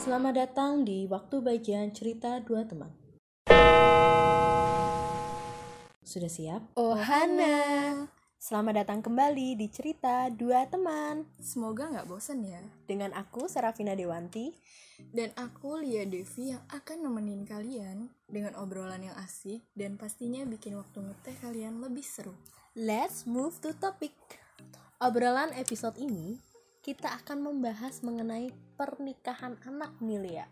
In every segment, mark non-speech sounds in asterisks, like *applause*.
Selamat datang di waktu bagian cerita dua teman. Sudah siap? Oh Hana, Selamat datang kembali di cerita dua teman semoga nggak bosan ya. dengan aku Serafina Dewanti. Dan aku Lia Devi yang akan nemenin kalian dengan obrolan yang asik dan pastinya bikin waktu ngeteh kalian lebih seru. Let's move to topic. Obrolan episode ini kita akan membahas mengenai pernikahan anak nih Lia.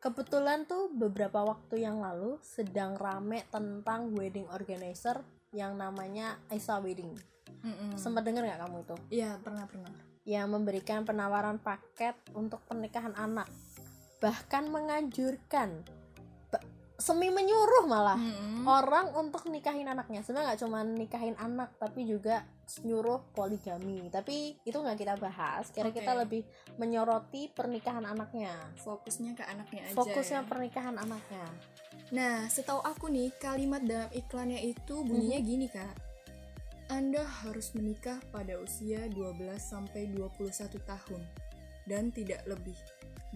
Kebetulan tuh beberapa waktu yang lalu sedang rame tentang wedding organizer yang namanya Aisa Wedding. Mm-mm. Sempat dengar nggak kamu itu? Iya pernah pernah. Yang memberikan penawaran paket untuk pernikahan anak, bahkan menganjurkan, semi menyuruh malah Mm-mm. orang untuk nikahin anaknya. Sebenarnya nggak cuma nikahin anak, tapi juga nyuruh poligami. Tapi itu nggak kita bahas. Kira kita Oke. lebih menyoroti pernikahan anaknya. Fokusnya ke anaknya aja. Fokusnya ya. pernikahan anaknya. Nah, setahu aku nih, kalimat dalam iklannya itu bunyinya gini, Kak. Anda harus menikah pada usia 12 sampai 21 tahun dan tidak lebih.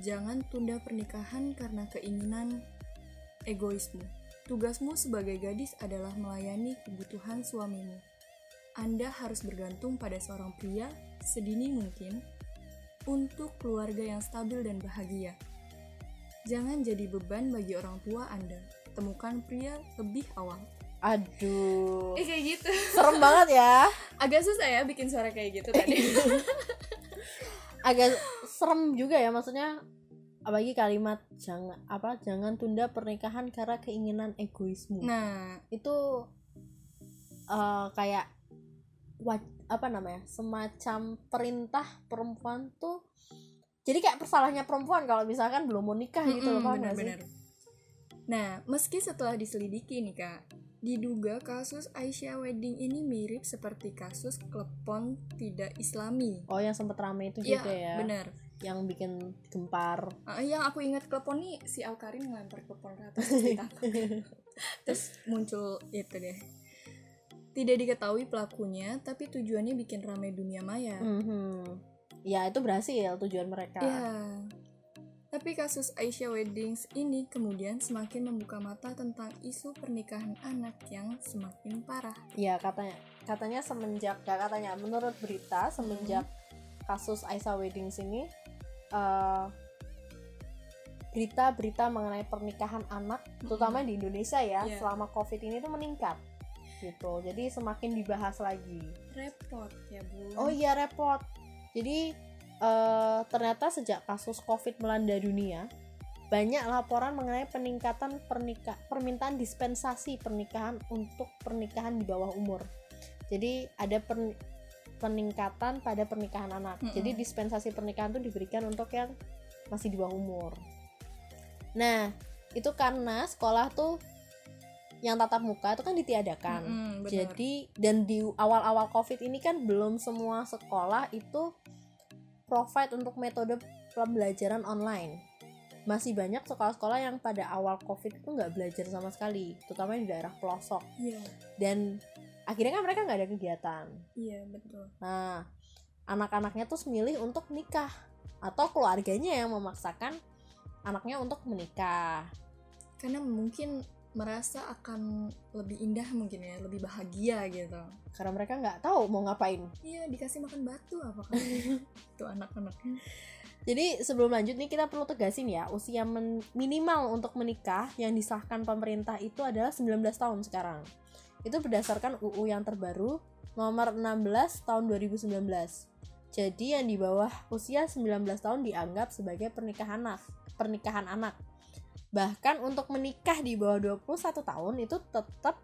Jangan tunda pernikahan karena keinginan egoismu. Tugasmu sebagai gadis adalah melayani kebutuhan suamimu. Anda harus bergantung pada seorang pria sedini mungkin untuk keluarga yang stabil dan bahagia. Jangan jadi beban bagi orang tua Anda. Temukan pria lebih awal. Aduh, Eh kayak gitu. serem banget ya. Agak susah ya bikin suara kayak gitu tadi. *laughs* Agak serem juga ya maksudnya. Apalagi kalimat jangan apa jangan tunda pernikahan karena keinginan egoismu. nah, itu eh, kayak wa- apa namanya semacam perintah perempuan tuh jadi kayak persalahnya perempuan kalau misalkan belum mau nikah gitu loh mm-mm, paham nggak sih? benar-benar. Nah, meski setelah diselidiki nih kak, diduga kasus Aisyah Wedding ini mirip seperti kasus klepon tidak islami. oh yang sempet rame itu Iya, juga ya benar. Yang bikin gempar Ah, yang aku ingat klepon nih si Alkarin ngelempar klepon ke atas *laughs* terus muncul itu deh. Tidak diketahui pelakunya, tapi tujuannya bikin ramai dunia maya. Mhm. ya itu berhasil tujuan mereka Ya. Tapi kasus Aisyah Weddings ini kemudian semakin membuka mata tentang isu pernikahan anak yang semakin parah. ya katanya katanya semenjak gak katanya menurut berita semenjak kasus Aisyah Weddings ini eh, berita-berita mengenai pernikahan anak terutama di Indonesia ya Iya. selama covid ini tuh meningkat gitu. Jadi semakin dibahas lagi. Repot ya, Bu. oh iya repot. Jadi eh, ternyata sejak kasus covid melanda dunia banyak laporan mengenai peningkatan pernikah permintaan dispensasi pernikahan untuk pernikahan di bawah umur. Jadi ada per- peningkatan pada pernikahan anak Mm-mm. jadi dispensasi pernikahan itu diberikan untuk yang masih di bawah umur nah itu karena sekolah tuh yang tatap muka itu kan ditiadakan Mm-mm, benar. jadi dan di awal-awal covid ini kan belum semua sekolah itu provide untuk metode pembelajaran online. Masih banyak sekolah-sekolah yang pada awal covid itu nggak belajar sama sekali, terutama di daerah pelosok. Iya, Dan akhirnya kan mereka nggak ada kegiatan. iya betul. Nah, anak-anaknya tuh memilih untuk nikah atau keluarganya yang memaksakan anaknya untuk menikah. Karena mungkin merasa akan lebih indah mungkin ya, lebih bahagia gitu. Karena mereka nggak tahu mau ngapain. Iya, dikasih makan batu apa kan? *laughs* Tuh anak-anak. Jadi sebelum lanjut nih kita perlu tegasin ya usia minimal untuk menikah yang disahkan pemerintah itu adalah 19 tahun sekarang. Itu berdasarkan UU yang terbaru nomor 16 tahun 2019. Jadi yang di bawah usia 19 tahun dianggap sebagai pernikahan anak, pernikahan anak. Bahkan untuk menikah di bawah 21 tahun itu tetap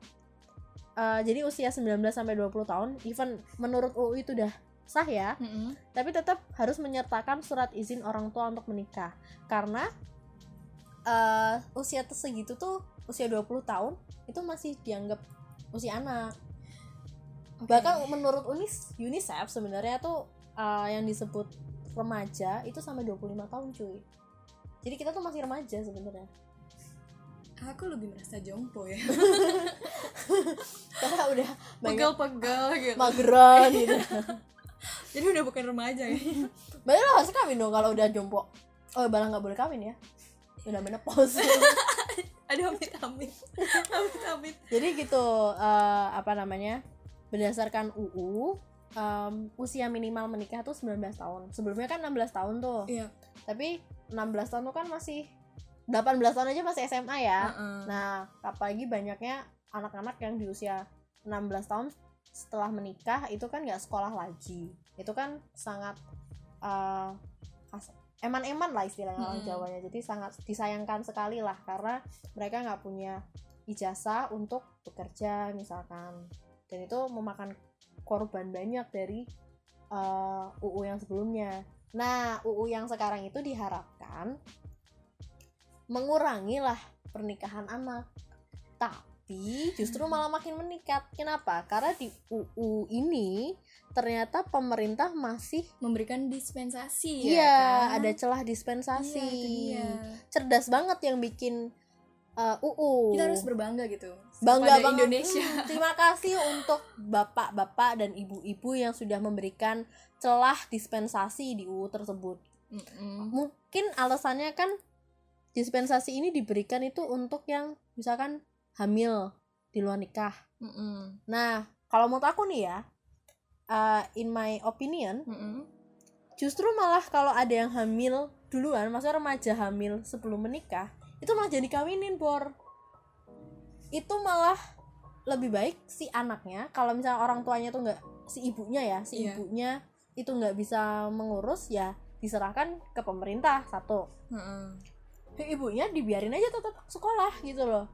eh, jadi usia 19 sampai 20 tahun even menurut UU itu udah sah ya Mm-mm. tapi tetap harus menyertakan surat izin orang tua untuk menikah karena eh, usia segitu tuh usia 20 tahun itu masih dianggap usia anak Oke. bahkan menurut Unis UNICEF sebenarnya tuh eh, yang disebut remaja itu sampai 25 tahun cuy jadi kita tuh masih remaja sebenarnya aku lebih merasa jompo ya. karena udah Pegel-pegel gitu. mageran gitu *laughs* Jadi udah bukan remaja ya. Berarti lo harus kawin dong kalau udah jompo oh balang nggak boleh kawin ya udah menopause *laughs* aduh amit amit. *laughs* Amit amit. Jadi gitu eh, apa namanya berdasarkan UU em, usia minimal menikah tuh 19 tahun. Sebelumnya kan 16 tahun tuh. Iya. Tapi 16 tahun tuh kan masih 18 tahun aja masih SMA ya. Heeh. nah apalagi banyaknya anak-anak yang di usia 16 tahun setelah menikah itu kan nggak sekolah lagi. Itu kan sangat kas- eman-eman lah istilahnya orang Mm-mm. Jawanya. Jadi sangat disayangkan sekali lah karena mereka nggak punya ijazah untuk bekerja misalkan. Dan itu memakan korban banyak dari eh, UU yang sebelumnya. Nah UU yang sekarang itu diharapkan mengurangi lah pernikahan anak. Tapi justru malah makin meningkat. Kenapa? Karena di UU ini ternyata pemerintah masih memberikan dispensasi iya ya kan? ada celah dispensasi. Iya, cerdas banget yang bikin uh, UU kita harus berbangga gitu. Bangga banget. Indonesia. Hmm, terima kasih untuk bapak-bapak dan ibu-ibu yang sudah memberikan celah dispensasi di UU tersebut. Mm-mm. mungkin alasannya kan dispensasi ini diberikan itu untuk yang misalkan hamil di luar nikah Mm-mm. nah kalau menurut aku nih ya uh, in my opinion Mm-mm. justru malah kalau ada yang hamil duluan maksudnya remaja hamil sebelum menikah itu malah jadi kawinin bor itu malah lebih baik si anaknya kalau misalnya orang tuanya tuh nggak si ibunya ya si Iya. ibunya itu nggak bisa mengurus ya diserahkan ke pemerintah satu Mm-mm. Ya, ibunya dibiarin aja tetap sekolah gitu loh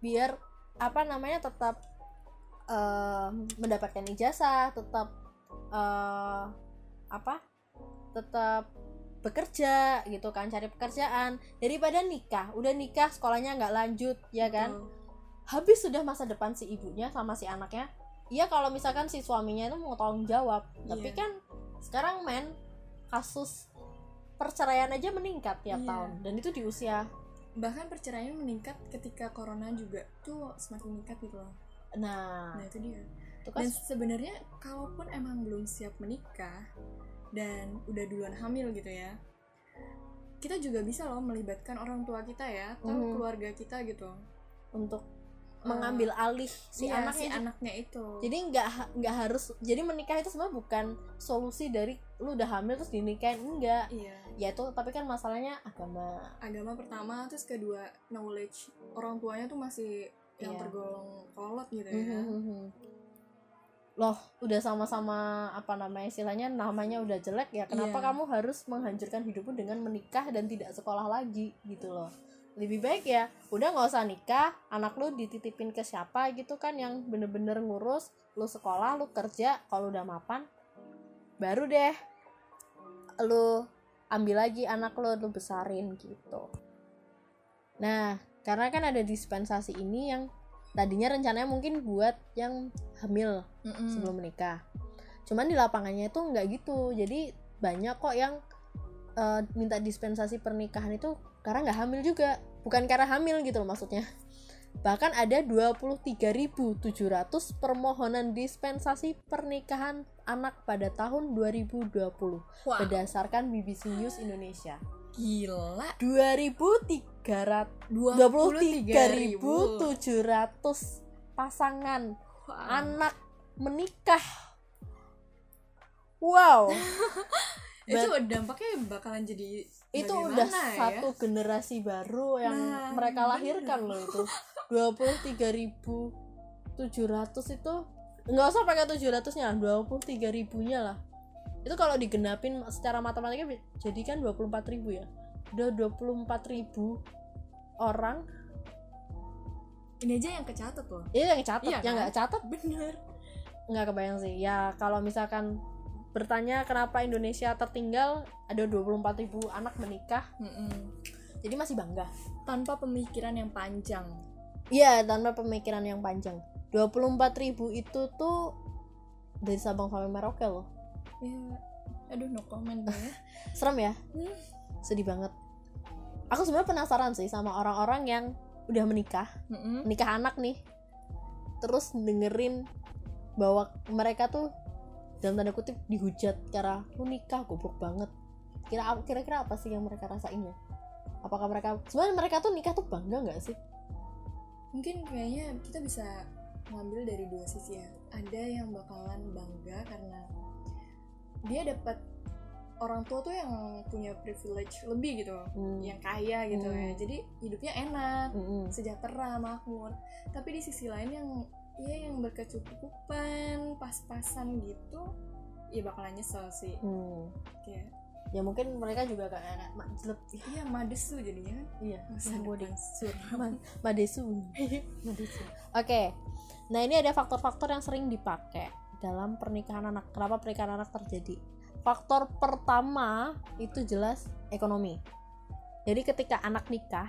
biar apa namanya tetap eh, mendapatkan ijazah tetap eh, apa tetap bekerja gitu kan cari pekerjaan daripada nikah udah nikah sekolahnya nggak lanjut ya kan Betul. habis sudah masa depan si ibunya sama si anaknya Iya kalau misalkan si suaminya itu mau tanggung jawab tapi Iya. kan sekarang men kasus perceraian aja meningkat tiap Iya. tahun dan itu di usia bahkan perceraian meningkat ketika corona juga tuh semakin meningkat gitu loh. Nah. Nah itu dia. Kan dan sebenarnya kalaupun emang belum siap menikah dan udah duluan hamil gitu ya kita juga bisa loh melibatkan orang tua kita ya atau Mhm. keluarga kita gitu. Untuk mengambil alih si iya, anaknya si anaknya itu. Jadi nggak nggak harus jadi menikah itu sebenarnya bukan solusi dari lu udah hamil terus dinikahin enggak. Iya. Ya itu tapi kan masalahnya agama. Agama pertama terus kedua knowledge orang tuanya tuh masih yang Iya. tergolong kolot gitu ya. Mhm. loh udah sama-sama apa namanya istilahnya namanya udah jelek ya kenapa Iya. kamu harus menghancurkan hidupmu dengan menikah dan tidak sekolah lagi gitu loh lebih baik ya udah nggak usah nikah anak lu dititipin ke siapa gitu kan yang bener-bener ngurus lu sekolah lu kerja kalau udah mapan baru deh lu ambil lagi anak lu lu besarin gitu nah karena kan ada dispensasi ini yang tadinya rencananya mungkin buat yang hamil Mm-mm. sebelum menikah. Cuman di lapangannya itu nggak gitu. Jadi banyak kok yang eh, minta dispensasi pernikahan itu karena nggak hamil juga. Bukan karena hamil gitu loh maksudnya. Bahkan ada 23.700 permohonan dispensasi pernikahan anak pada tahun 2020 Wah, berdasarkan BBC News Indonesia. gila 2300 23.000. 23.700 pasangan Wah. anak menikah. Wow, *laughs* itu dampaknya bakalan jadi itu bagaimana udah ya? satu generasi baru yang Nah, mereka lahirkan loh itu. 23.700 itu nggak usah pakai 700-nya, 23.000-nya lah. Itu kalau digenapin secara matematika jadi kan 24.000 ya. Udah 24.000 orang ini aja yang kecatat loh itu yang catat, Iya yang kan? nggak catat bener nggak kebayang sih ya kalau misalkan bertanya kenapa Indonesia tertinggal ada 24.000 anak menikah. Mm-mm. jadi masih bangga. Tanpa pemikiran yang panjang. Iya tanpa pemikiran yang panjang. 24.000 itu tuh dari Sabang sampai Merauke loh. Ya aduh no comment ya. *laughs* Serem ya? Hmm. sedih banget. Aku sebenarnya penasaran sih sama orang-orang yang udah menikah Mm-mm. nikah anak nih. Terus dengerin bahwa mereka tuh dalam tanda kutip dihujat karena lu nikah goblok banget. Kira kira-kira apa sih yang mereka rasain ya? Apakah mereka sebenarnya mereka tuh nikah tuh bangga nggak sih? Mungkin kayaknya kita bisa ngambil dari dua sisi ya. Ada yang bakalan bangga karena dia dapat orang tua tuh yang punya privilege lebih gitu Hmm. yang kaya gitu Hmm. ya jadi hidupnya enak Mm-mm. sejahtera makmur. Tapi di sisi lain yang ya yang berkecukupan pas-pasan gitu ya bakalan nyesel sih. Hmm. kayak ya mungkin mereka juga kayak majlep iya madesu jadinya. Iya masa yang depan depan suram Ma- madesu. Madesu. Oke. Nah ini ada faktor-faktor yang sering dipakai dalam pernikahan anak. Kenapa pernikahan anak terjadi? Faktor pertama itu jelas ekonomi. Jadi ketika anak nikah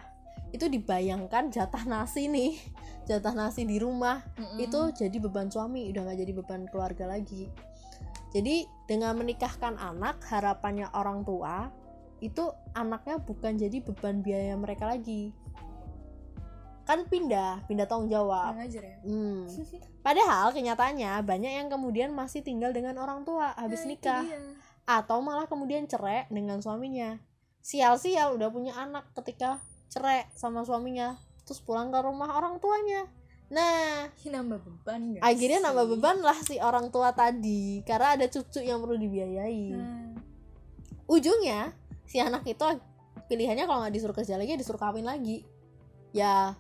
itu dibayangkan jatah nasi nih. *laughs* Jatah nasi di rumah. Mm-mm. itu jadi beban suami udah nggak jadi beban keluarga lagi. Jadi dengan menikahkan anak harapannya orang tua itu anaknya bukan jadi beban biaya mereka lagi. Kan pindah pindah tanggung jawab. Ya? Hmm. *laughs* padahal kenyataannya banyak yang kemudian masih tinggal dengan orang tua habis Nah, nikah. atau malah kemudian cerai dengan suaminya. Sial-sial udah punya anak ketika cerai sama suaminya terus pulang ke rumah orang tuanya. Nah Ini nambah beban gak akhirnya nambah sih? beban lah si orang tua tadi karena ada cucu yang perlu dibiayai. Nah, ujungnya si anak itu pilihannya kalau nggak disuruh kerja lagi ya disuruh kawin lagi. Ya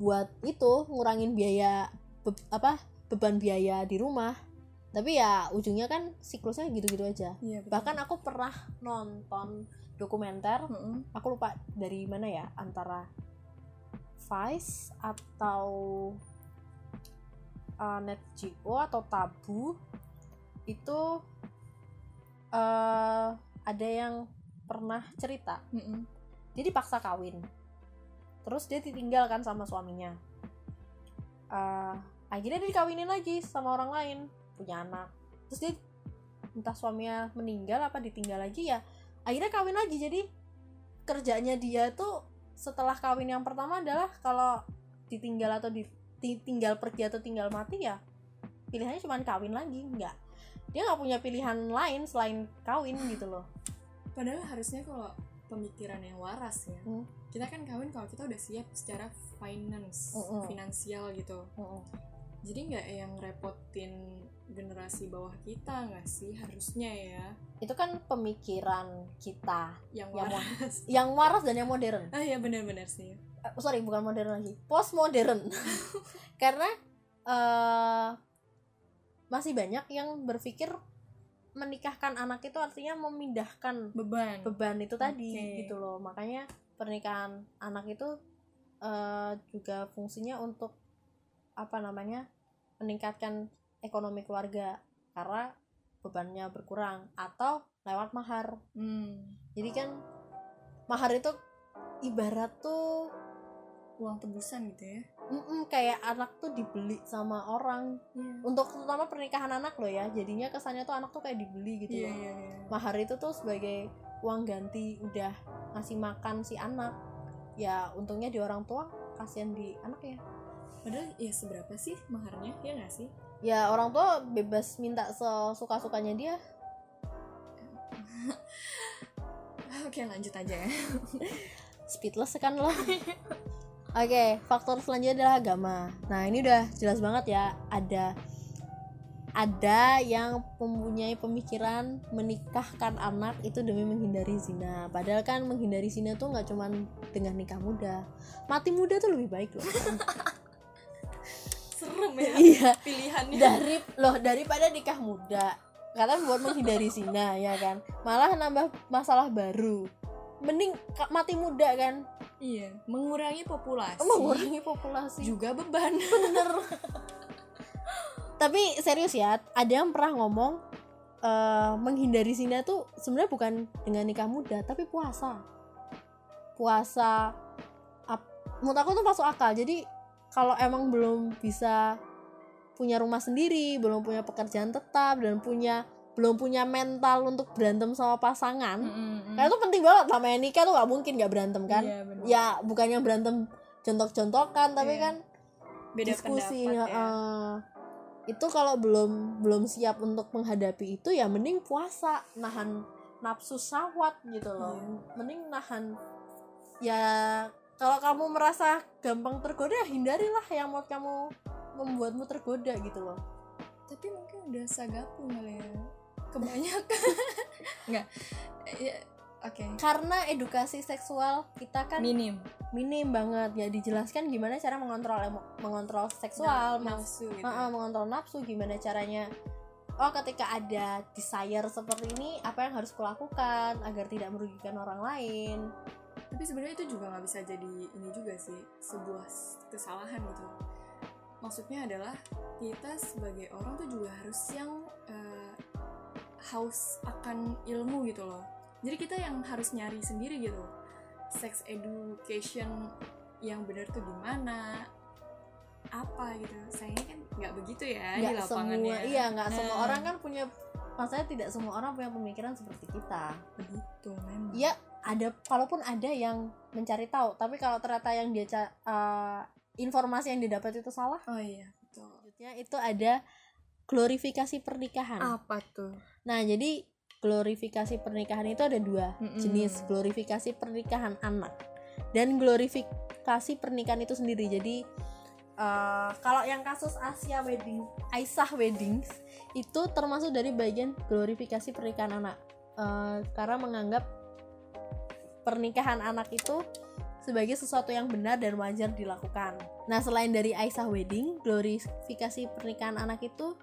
buat itu ngurangin biaya be- apa beban biaya di rumah tapi ya ujungnya kan siklusnya gitu-gitu aja iya betul. bahkan aku pernah nonton dokumenter Mm-mm. aku lupa dari mana ya antara Vice atau uh, NetGeo atau Tabu itu eh ada yang pernah cerita Mm-mm. dia dipaksa kawin terus dia ditinggalkan sama suaminya Eh, akhirnya dia dikawinin lagi sama orang lain punya anak terus dia entah suaminya meninggal apa ditinggal lagi ya akhirnya kawin lagi jadi kerjanya dia tuh setelah kawin yang pertama adalah kalau ditinggal atau di- ditinggal pergi atau tinggal mati ya pilihannya cuma kawin lagi nggak dia nggak punya pilihan lain selain kawin gitu loh Padahal harusnya kalau pemikiran yang waras ya, Hmm. kita kan kawin kalau kita udah siap secara finance, Mm-mm. finansial gitu. Jadi nggak yang repotin generasi bawah kita nggak sih harusnya ya, itu kan pemikiran kita yang Yang waras. *laughs* yang waras dan yang modern ah ya benar-benar sih. Eh, sorry bukan modern lagi post modern *laughs* karena eh masih banyak yang berpikir menikahkan anak itu artinya memindahkan Beban. beban itu tadi Oke. gitu loh makanya pernikahan anak itu eh, juga fungsinya untuk apa namanya meningkatkan ekonomi keluarga karena bebannya berkurang atau lewat mahar Hmm. jadi kan mahar itu ibarat tuh Uang tebusan gitu ya. mm-mm, kayak anak tuh dibeli sama orang Iya. untuk terutama pernikahan anak loh ya jadinya kesannya tuh anak tuh kayak dibeli gitu loh iya iya. mahar itu tuh sebagai uang ganti udah ngasih makan si anak ya untungnya di orang tua kasihan di anak ya Padahal ya seberapa sih maharnya ya nggak sih? Ya orang tua bebas minta sesuka sukanya dia. *laughs* Oke lanjut aja ya. *laughs* speedless kan lo. Oke faktor selanjutnya adalah agama. Nah ini udah jelas banget ya. Ada ada yang mempunyai pemikiran menikahkan anak itu demi menghindari zina. Padahal kan menghindari zina tuh nggak cuman dengan nikah muda. Mati muda tuh lebih baik loh *laughs* Serem ya *laughs* iya. pilihannya. dari loh daripada nikah muda karena buat menghindari zina *laughs* ya kan? Malah nambah masalah baru. Mending mati muda kan? Iya, mengurangi populasi. mengurangi populasi. Juga beban. *laughs* bener. Tapi serius ya ada yang pernah ngomong eh, menghindari zina tuh sebenarnya bukan dengan nikah muda tapi puasa. Puasa ap- menurut aku tuh masuk akal. Jadi kalau emang belum bisa punya rumah sendiri belum punya pekerjaan tetap dan punya belum punya mental untuk berantem sama pasangan karena itu penting banget namanya nikah tuh gak mungkin gak berantem kan Iya, bener. ya bukan yang berantem jontok-jontokan tapi Iya. kan beda diskusi pendapat ya. heeh. itu kalau belum belum siap untuk menghadapi itu ya mending puasa nahan nafsu syahwat gitu loh Iya. mending nahan ya kalau kamu merasa gampang tergoda hindarilah yang mau kamu membuatmu tergoda gitu loh. Tapi mungkin udah sagapu kali ya kebanyakan. *laughs* Nggak. Ya oke. Karena edukasi seksual kita kan minim. minim banget. Ya dijelaskan gimana cara mengontrol mengontrol seksual Nah, nafsu gitu. Heeh, mengontrol nafsu gimana caranya. Oh ketika ada desire seperti ini apa yang harus kulakukan agar tidak merugikan orang lain tapi sebenarnya itu juga nggak bisa jadi ini juga sih sebuah kesalahan gitu. Maksudnya adalah kita sebagai orang tuh juga harus yang eh, haus akan ilmu gitu loh. Jadi kita yang harus nyari sendiri gitu. Sex education yang benar tuh gimana apa gitu. Sayangnya kan nggak begitu ya di nggak lapangan semua ya iya nggak semua Nah, orang kan punya maksudnya tidak semua orang punya pemikiran seperti kita. Begitu memang. Iya ada kalaupun ada yang mencari tahu tapi kalau ternyata yang dia eh, informasi yang didapat itu salah oh iya betul selanjutnya itu ada glorifikasi pernikahan apa tuh Nah, jadi glorifikasi pernikahan itu ada dua Mm-mm. jenis, glorifikasi pernikahan anak dan glorifikasi pernikahan itu sendiri. Jadi eh, kalau yang kasus Asia Wedding, Aisyah Weddings itu termasuk dari bagian glorifikasi pernikahan anak Eh, karena menganggap pernikahan anak itu sebagai sesuatu yang benar dan wajar dilakukan. Nah, selain dari Aisyah Wedding, glorifikasi pernikahan anak itu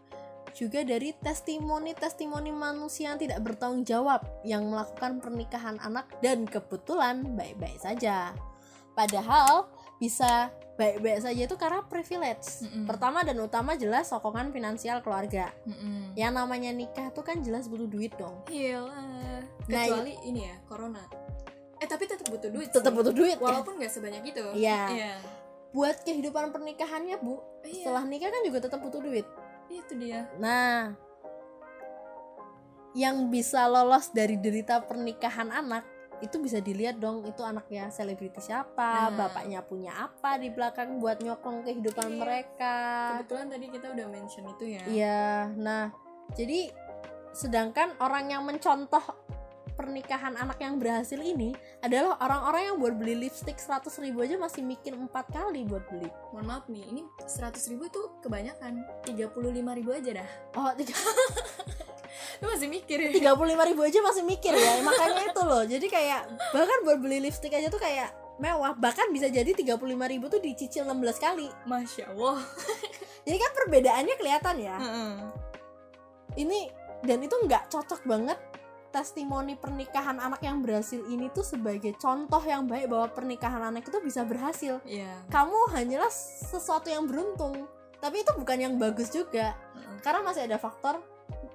juga dari testimoni-testimoni manusia yang tidak bertanggung jawab yang melakukan pernikahan anak dan kebetulan baik-baik saja. Padahal bisa baik-baik saja itu karena privilege. Mm-mm. Pertama dan utama jelas sokongan finansial keluarga. Mm-mm. Yang namanya nikah tuh kan jelas butuh duit dong. Iyalah. Nah, Kecuali ini ya, corona. Eh tapi tetap butuh duit. Tetap butuh duit. ya. Walaupun nggak sebanyak itu. Iya. Iya. Buat kehidupan pernikahannya, Bu, Iya. setelah nikah kan juga tetap butuh duit. Itu dia. Nah, yang bisa lolos dari derita pernikahan anak itu bisa dilihat dong itu anaknya selebriti siapa, Nah. bapaknya punya apa di belakang buat nyokong kehidupan Iya. mereka. Kebetulan tadi kita udah mention itu ya. Iya, nah jadi sedangkan orang yang mencontoh pernikahan anak yang berhasil ini adalah orang-orang yang buat beli lipstick 100 ribu aja masih mikir empat kali buat beli. Mohon maaf nih, ini 100 ribu tuh kebanyakan. 35 ribu aja dah. Oh, tiga- *laughs* Lu masih mikir ya? tiga puluh lima ribu aja masih mikir ya makanya itu loh jadi kayak bahkan buat beli lipstick aja tuh kayak mewah bahkan bisa jadi tiga puluh lima ribu tuh dicicil 16 kali Masya Allah. *laughs* jadi kan perbedaannya kelihatan ya Heeh. ini dan itu nggak cocok banget testimoni pernikahan anak yang berhasil ini tuh sebagai contoh yang baik bahwa pernikahan anak itu bisa berhasil Iya. kamu hanyalah sesuatu yang beruntung tapi itu bukan yang bagus juga Heeh. karena masih ada faktor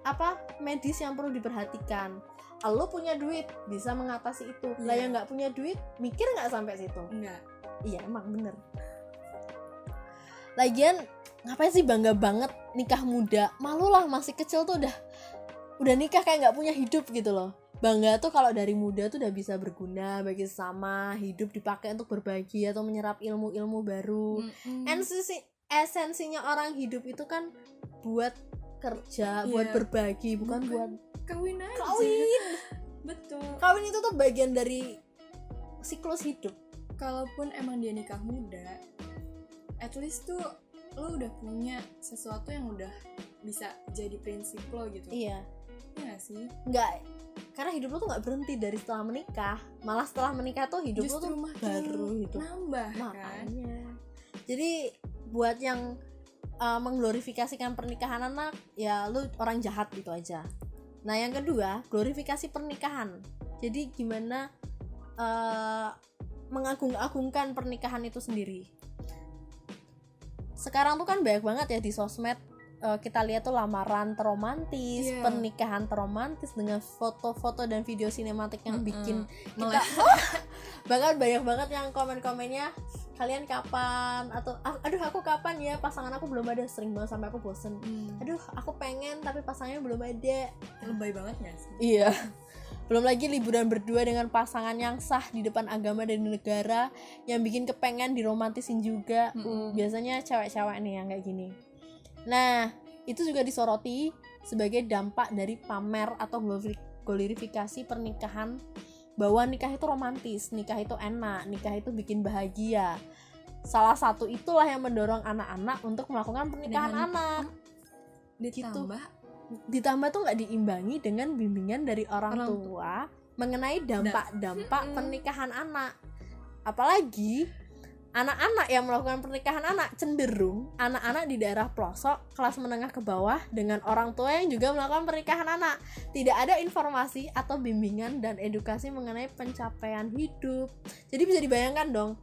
apa medis yang perlu diperhatikan lo punya duit bisa mengatasi itu lah Iya. yang nggak punya duit mikir nggak sampai situ Enggak. iya emang bener lagian ngapain sih bangga banget nikah muda malu lah masih kecil tuh udah udah nikah kayak nggak punya hidup gitu loh bangga tuh kalau dari muda tuh udah bisa berguna bagi sesama hidup dipakai untuk berbagi atau menyerap ilmu-ilmu baru Mm-mm. esensi esensinya orang hidup itu kan buat kerja, Iya. buat berbagi, bukan, Bukan buat kawin aja. kawin. Betul. Kawin itu tuh bagian dari siklus hidup. Kalaupun emang dia nikah muda, at least tuh lo udah punya sesuatu yang udah bisa jadi prinsip lo gitu. Iya, Iya sih? nggak karena hidup lu tuh nggak berhenti dari setelah menikah. Malah setelah menikah tuh hidup lu Justru tuh makin baru hidup. nambah kan. Makanya. Jadi buat yang uh, mengglorifikasikan pernikahan anak, ya lu orang jahat gitu aja. Nah yang kedua, glorifikasi pernikahan. Jadi gimana uh, mengagung-agungkan pernikahan itu sendiri. Sekarang tuh kan banyak banget ya di sosmed uh, kita lihat tuh lamaran teromantis, Iya. pernikahan teromantis dengan foto-foto dan video sinematik yang Mm-mm. bikin kita *laughs* oh, bahkan banyak banget yang komen-komennya kalian kapan atau "Ah, aduh aku kapan ya pasangan aku belum ada sering banget sampai aku bosen Hmm. aduh aku pengen tapi pasangannya belum ada lebay banget gak sih? iya belum lagi liburan berdua dengan pasangan yang sah di depan agama dan negara yang bikin kepengen diromantisin juga Uh, Mm-mm. biasanya cewek-cewek nih yang kayak gini nah itu juga disoroti sebagai dampak dari pamer atau glori- glorifikasi pernikahan bahwa nikah itu romantis nikah itu enak nikah itu bikin bahagia. Salah satu itulah yang mendorong anak-anak untuk melakukan pernikahan Dengan- anak. ditambah. Ditambah tuh nggak diimbangi dengan bimbingan dari orang, Orang tua mengenai dampak-dampak pernikahan anak. Apalagi anak-anak yang melakukan pernikahan anak cenderung anak-anak di daerah pelosok kelas menengah ke bawah dengan orang tua yang juga melakukan pernikahan anak. Tidak ada informasi atau bimbingan dan edukasi mengenai pencapaian hidup. Jadi bisa dibayangkan dong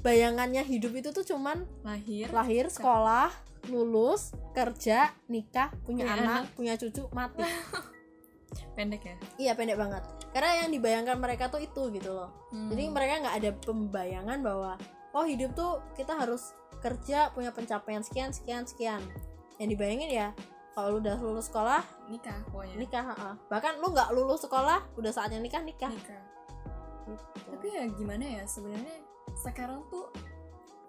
bayangannya hidup itu tuh cuman lahir lahir sekolah lulus kerja nikah punya Punya anak, punya cucu mati. *laughs* Pendek ya? Iya pendek banget. Karena yang dibayangkan mereka tuh itu gitu loh. Hmm. jadi mereka nggak ada pembayangan bahwa oh hidup tuh kita harus kerja punya pencapaian sekian sekian sekian yang dibayangin ya kalau lu udah lulus sekolah nikah pokoknya nikah ha-ha. bahkan lu nggak lulus sekolah udah saatnya nikah nikah nikah Gitu. tapi ya gimana ya sebenarnya sekarang tuh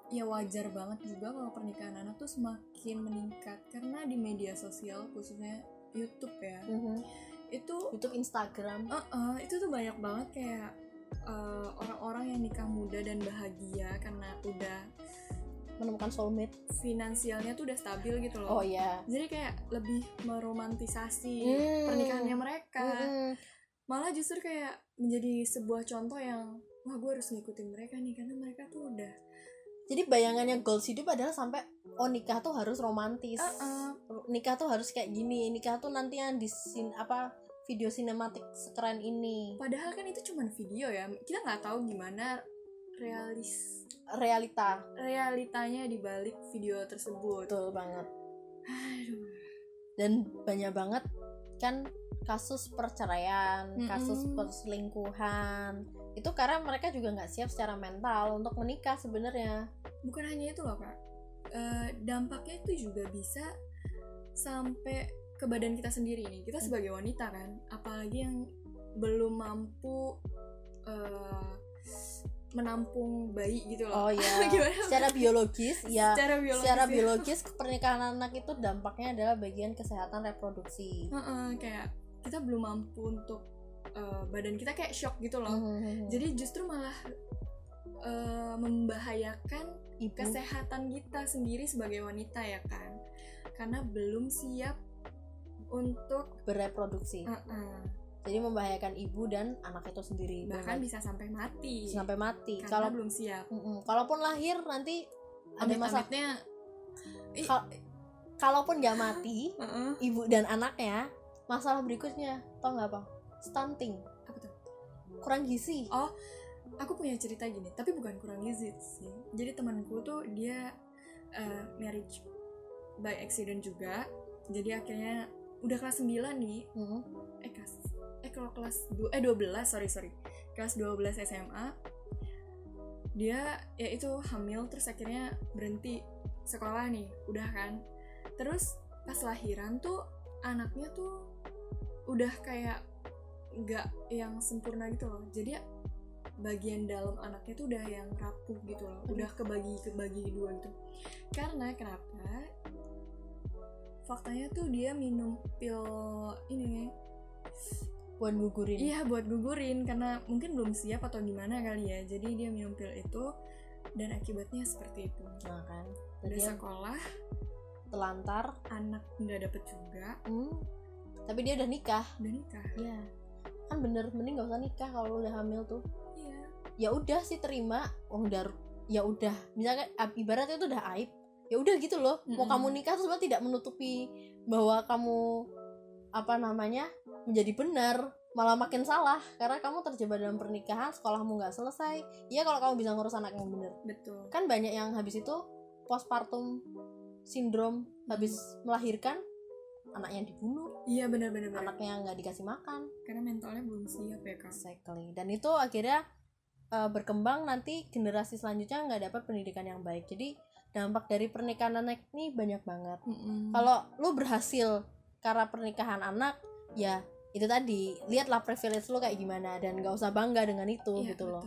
ya wajar banget juga kalau pernikahan anak tuh semakin meningkat karena di media sosial khususnya YouTube ya Mhm. itu YouTube Instagram eh, eh, itu tuh banyak banget kayak eh, orang-orang yang nikah muda dan bahagia karena udah menemukan soulmate. finansialnya tuh udah stabil gitu loh. Oh iya. Jadi kayak lebih meromantisasi Hmm. pernikahannya mereka. Mhm. malah justru kayak menjadi sebuah contoh yang wah gue harus ngikutin mereka nih karena mereka tuh udah jadi bayangannya goals hidup adalah sampai oh nikah tuh harus romantis. "Ah, ah, nikah tuh harus kayak gini nikah tuh nanti yang di sin apa video sinematik sekeren ini. Padahal kan itu cuma video ya. Kita nggak tahu gimana realis realita. realitanya di balik video tersebut. Betul banget. Aduh. Dan banyak banget kan kasus perceraian Mm-mm. kasus perselingkuhan. Itu karena mereka juga nggak siap secara mental untuk menikah sebenarnya. Bukan hanya itu loh kak. Eh, dampaknya itu juga bisa sampai ke badan kita sendiri nih. Kita sebagai wanita kan apalagi yang belum mampu eh, menampung bayi gitu loh. Oh ya *laughs* Gimana? secara biologis ya. Secara biologis secara ya. biologis pernikahan anak itu dampaknya adalah bagian kesehatan reproduksi. Heeh, kayak kita belum mampu untuk eh, badan kita kayak shock gitu loh. Mhm. jadi justru malah eh, membahayakan ibu. kesehatan kita sendiri sebagai wanita ya kan? Karena belum siap untuk bereproduksi. Uh-uh, jadi membahayakan ibu dan anak itu sendiri bahkan bisa sampai mati. Sampai mati. Karena kalau belum siap. Mm-mm. kalaupun lahir nanti ada masalah Amit-amitnya Ih, Kal- kalaupun nggak mati uh-uh. ibu dan anaknya masalah berikutnya. Tau nggak apa stunting. Apa tuh? Kurang gizi. Oh, aku punya cerita gini. Tapi bukan kurang gizi sih. Jadi temanku tuh dia eh, marriage by accident juga. Jadi akhirnya udah kelas 9 nih. Mm. eh kelas eh kalau kelas 2 eh 12 sorry sorry. Kelas 12 SMA dia ya itu hamil terus akhirnya berhenti sekolah nih udah kan. Terus pas lahiran tuh anaknya tuh udah kayak nggak yang sempurna gitu loh. Jadi bagian dalam anaknya tuh udah yang rapuh gitu loh. Udah kebagi kebagi dua gitu. Karena kenapa faktanya tuh dia minum pil ini buat gugurin. Iya buat gugurin karena mungkin belum siap atau gimana kali ya. Jadi dia minum pil itu dan akibatnya seperti itu. nah kan. Dia sekolah, telantar. Anak nggak dapet juga, hmm, tapi dia udah nikah. Udah nikah. ya kan bener mending gak usah nikah kalau udah hamil tuh. Iya. ya udah sih terima oh udah ya udah. Misalnya ibaratnya itu udah aib ya udah gitu loh mau Mm-mm. kamu nikah tuh sebenarnya tidak menutupi bahwa kamu apa namanya menjadi benar malah makin salah karena kamu terjebak dalam pernikahan sekolahmu nggak selesai ya kalau kamu bisa ngurus anak yang bener Betul. kan banyak yang habis itu postpartum sindrom habis melahirkan anaknya dibunuh Iya benar-benar. benar. anaknya nggak dikasih makan Karena mentalnya belum siap ya kak. Exactly. Dan itu akhirnya uh, berkembang nanti generasi selanjutnya nggak dapat pendidikan yang baik. Jadi dampak dari pernikahan anak ini banyak banget. Mm-mm. Kalau lu berhasil karena pernikahan anak, ya itu tadi lihatlah privilege lu kayak gimana dan nggak usah bangga dengan itu Iya, gitu loh.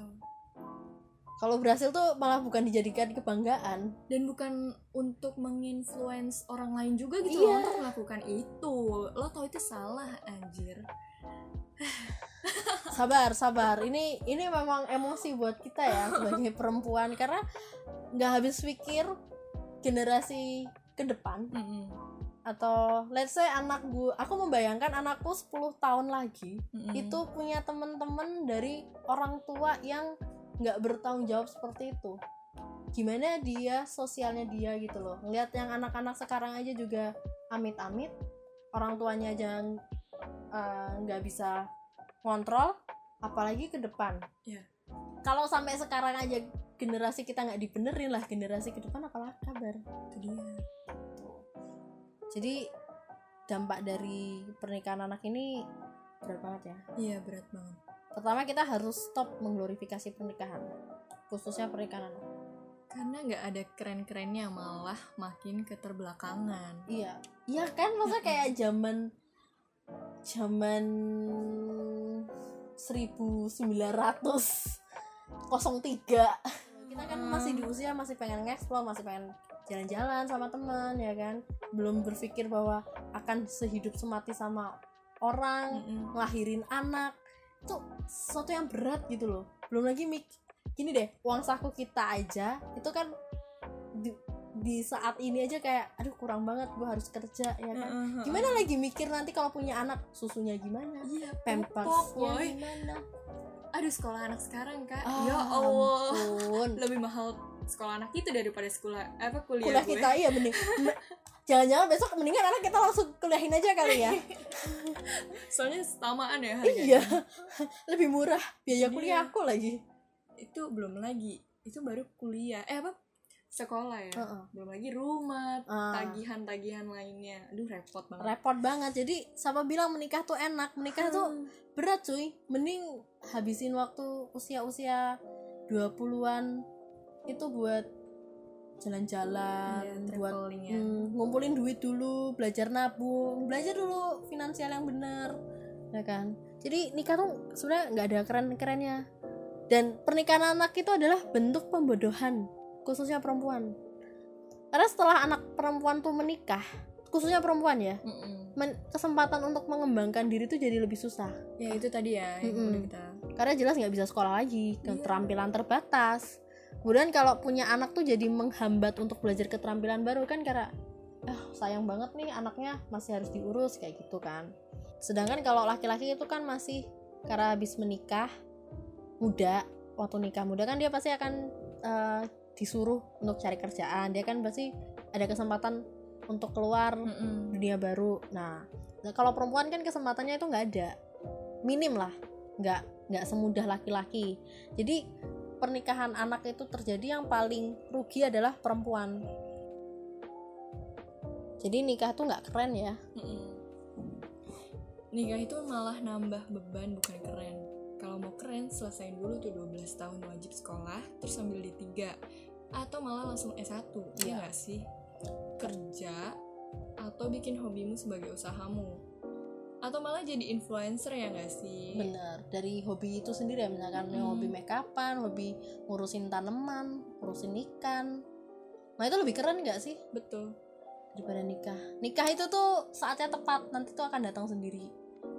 kalau berhasil tuh malah bukan dijadikan kebanggaan dan bukan untuk menginfluence orang lain juga gitu Iya. loh untuk melakukan itu lo tau itu salah anjir *laughs* sabar sabar. Ini ini memang emosi buat kita ya *laughs* sebagai perempuan. Karena nggak habis pikir generasi ke depan. Mm-mm. atau let's say anak gue aku membayangkan anakku 10 tahun lagi Mm-mm. itu punya teman-teman dari orang tua yang nggak bertanggung jawab seperti itu. Gimana dia sosialnya dia gitu loh. Ngeliat yang anak-anak sekarang aja juga amit-amit orang tuanya aja eh, nggak bisa kontrol apalagi ke depan. Iya. kalau sampai sekarang aja generasi kita nggak dibenerin lah generasi ke depan apalah kabar? Itu dia. Jadi dampak dari pernikahan anak ini berat banget ya? Iya berat banget. Pertama kita harus stop mengglorifikasi pernikahan khususnya pernikahan anak. Karena nggak ada keren-kerennya malah makin keterbelakangan. Iya. Iya kan? Masa kayak zaman zaman 1903 kita kan masih di usia masih pengen ngeksplor masih pengen jalan-jalan sama teman ya kan? Belum berpikir bahwa akan sehidup semati sama orang ngelahirin anak. Itu sesuatu yang berat gitu loh. Belum lagi mik gini deh uang saku kita aja itu kan di, saat ini aja kayak aduh kurang banget gue harus kerja ya kan? Heeh, gimana lagi mikir nanti kalau punya anak susunya gimana? Iya pampersnya gimana? Aduh sekolah anak sekarang kak. Ah, ya allah. ampun. lebih mahal sekolah anak itu daripada sekolah apa kuliah, kuliah gue. kita iya mending me- jangan-jangan besok mendingan anak kita langsung kuliahin aja kali ya. *laughs* Soalnya setamaan ya harganya. Iya. *laughs* Lebih murah biaya Iya. kuliah aku lagi. Itu belum lagi. Itu baru kuliah. Eh apa sekolah ya? Heeh. belum lagi rumah Ah. tagihan-tagihan lainnya. Aduh repot banget. Repot banget. Jadi siapa bilang menikah tuh enak? Menikah tuh berat cuy. Mending habisin waktu usia-usia 20-an itu buat jalan-jalan Iya, buat ya. mm, ngumpulin duit dulu belajar nabung belajar dulu finansial yang benar ya kan? Jadi nikah tuh sebenarnya nggak ada keren-kerennya. Dan pernikahan anak itu adalah bentuk pembodohan khususnya perempuan. Karena setelah anak perempuan tuh menikah khususnya perempuan ya men- kesempatan untuk mengembangkan diri tuh jadi lebih susah. Ya itu tadi ya Mm-mm. udah kita karena jelas nggak bisa sekolah lagi Iya. keterampilan terbatas. Kemudian kalau punya anak tuh jadi menghambat untuk belajar keterampilan baru kan karena ah sayang banget nih anaknya masih harus diurus kayak gitu kan. Sedangkan kalau laki-laki itu kan masih karena habis menikah muda waktu nikah muda kan dia pasti akan eh, disuruh untuk cari kerjaan dia kan pasti ada kesempatan untuk keluar Mm-mm. dunia baru. Nah, nah, kalau perempuan kan kesempatannya itu nggak ada, minim lah, nggak nggak semudah laki-laki. Jadi pernikahan anak itu terjadi yang paling rugi adalah perempuan. Jadi nikah tuh nggak keren ya. Mm-mm. nikah itu malah nambah beban bukan keren kalau mau keren selesain dulu tuh 12 tahun wajib sekolah terus sambil D3 atau malah langsung S1 iya Iya. nggak sih kerja atau bikin hobimu sebagai usahamu atau malah jadi influencer ya nggak sih Bener. Dari hobi itu sendiri ya, misalkan Hmm. hobi make upan, hobi ngurusin tanaman, ngurusin ikan. Nah itu lebih keren nggak sih betul daripada nikah? Nikah itu tuh saatnya tepat, nanti tuh akan datang sendiri.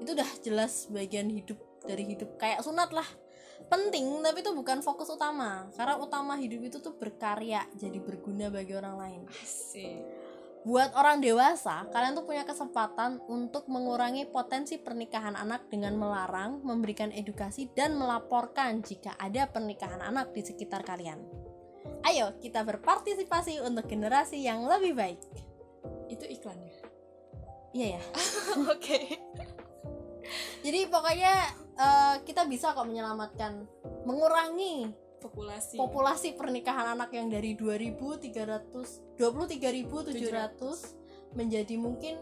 Itu udah jelas bagian hidup dari hidup kayak sunat lah. Penting tapi itu bukan fokus utama. Karena utama hidup itu tuh berkarya, jadi berguna bagi orang lain. asik Buat orang dewasa, kalian tuh punya kesempatan untuk mengurangi potensi pernikahan anak dengan melarang, memberikan edukasi, dan melaporkan jika ada pernikahan anak di sekitar kalian. Ayo, kita berpartisipasi untuk generasi yang lebih baik. itu iklannya Iya ya. *laughs* oke Jadi pokoknya eh, kita bisa kok menyelamatkan, mengurangi populasi populasi pernikahan anak yang dari 2300 23.700 menjadi mungkin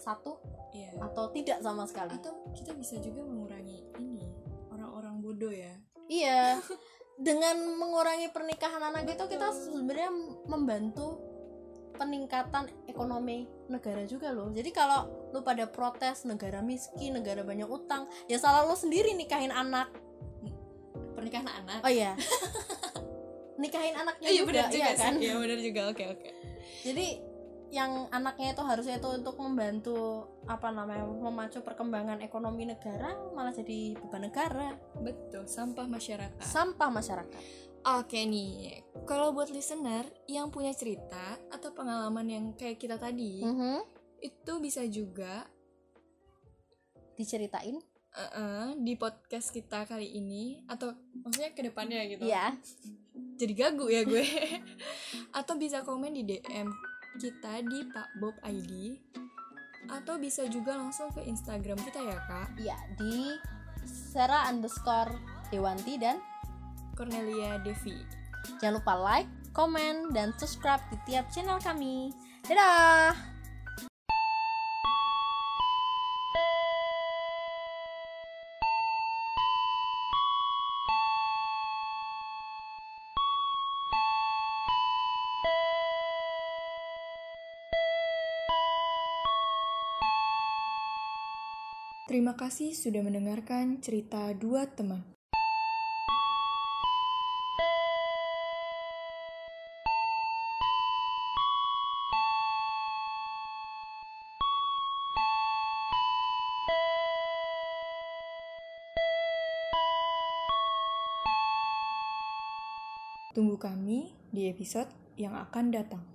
satu Iya. atau tidak sama sekali. atau kita bisa juga mengurangi ini orang-orang bodoh ya Iya. Dengan mengurangi pernikahan anak itu kita sebenarnya membantu peningkatan ekonomi negara juga loh. Jadi kalau lu pada protes negara miskin, negara banyak utang, ya salah lu sendiri nikahin anak. pernikahan anak? Oh iya. *laughs* nikahin anaknya iya juga, benar juga iya kan? iya benar juga. Oke oke. Jadi yang anaknya itu harusnya itu untuk membantu apa namanya memacu perkembangan ekonomi negara malah jadi beban negara. Betul sampah masyarakat. Sampah masyarakat. Oke nih, kalau buat listener yang punya cerita atau pengalaman yang kayak kita tadi, Mhm. Itu bisa juga diceritain uh-uh, di podcast kita kali ini atau maksudnya ke depannya gitu. ya Jadi gagu ya gue. *laughs* atau bisa komen di DM kita di Pak Bob ID atau bisa juga langsung ke Instagram kita ya kak ya di Sarah underscore Dewanti dan Cornelia Devi jangan lupa like, komen, dan subscribe di tiap channel kami. Dadah! Terima kasih sudah mendengarkan cerita dua teman. Tunggu kami di episode yang akan datang.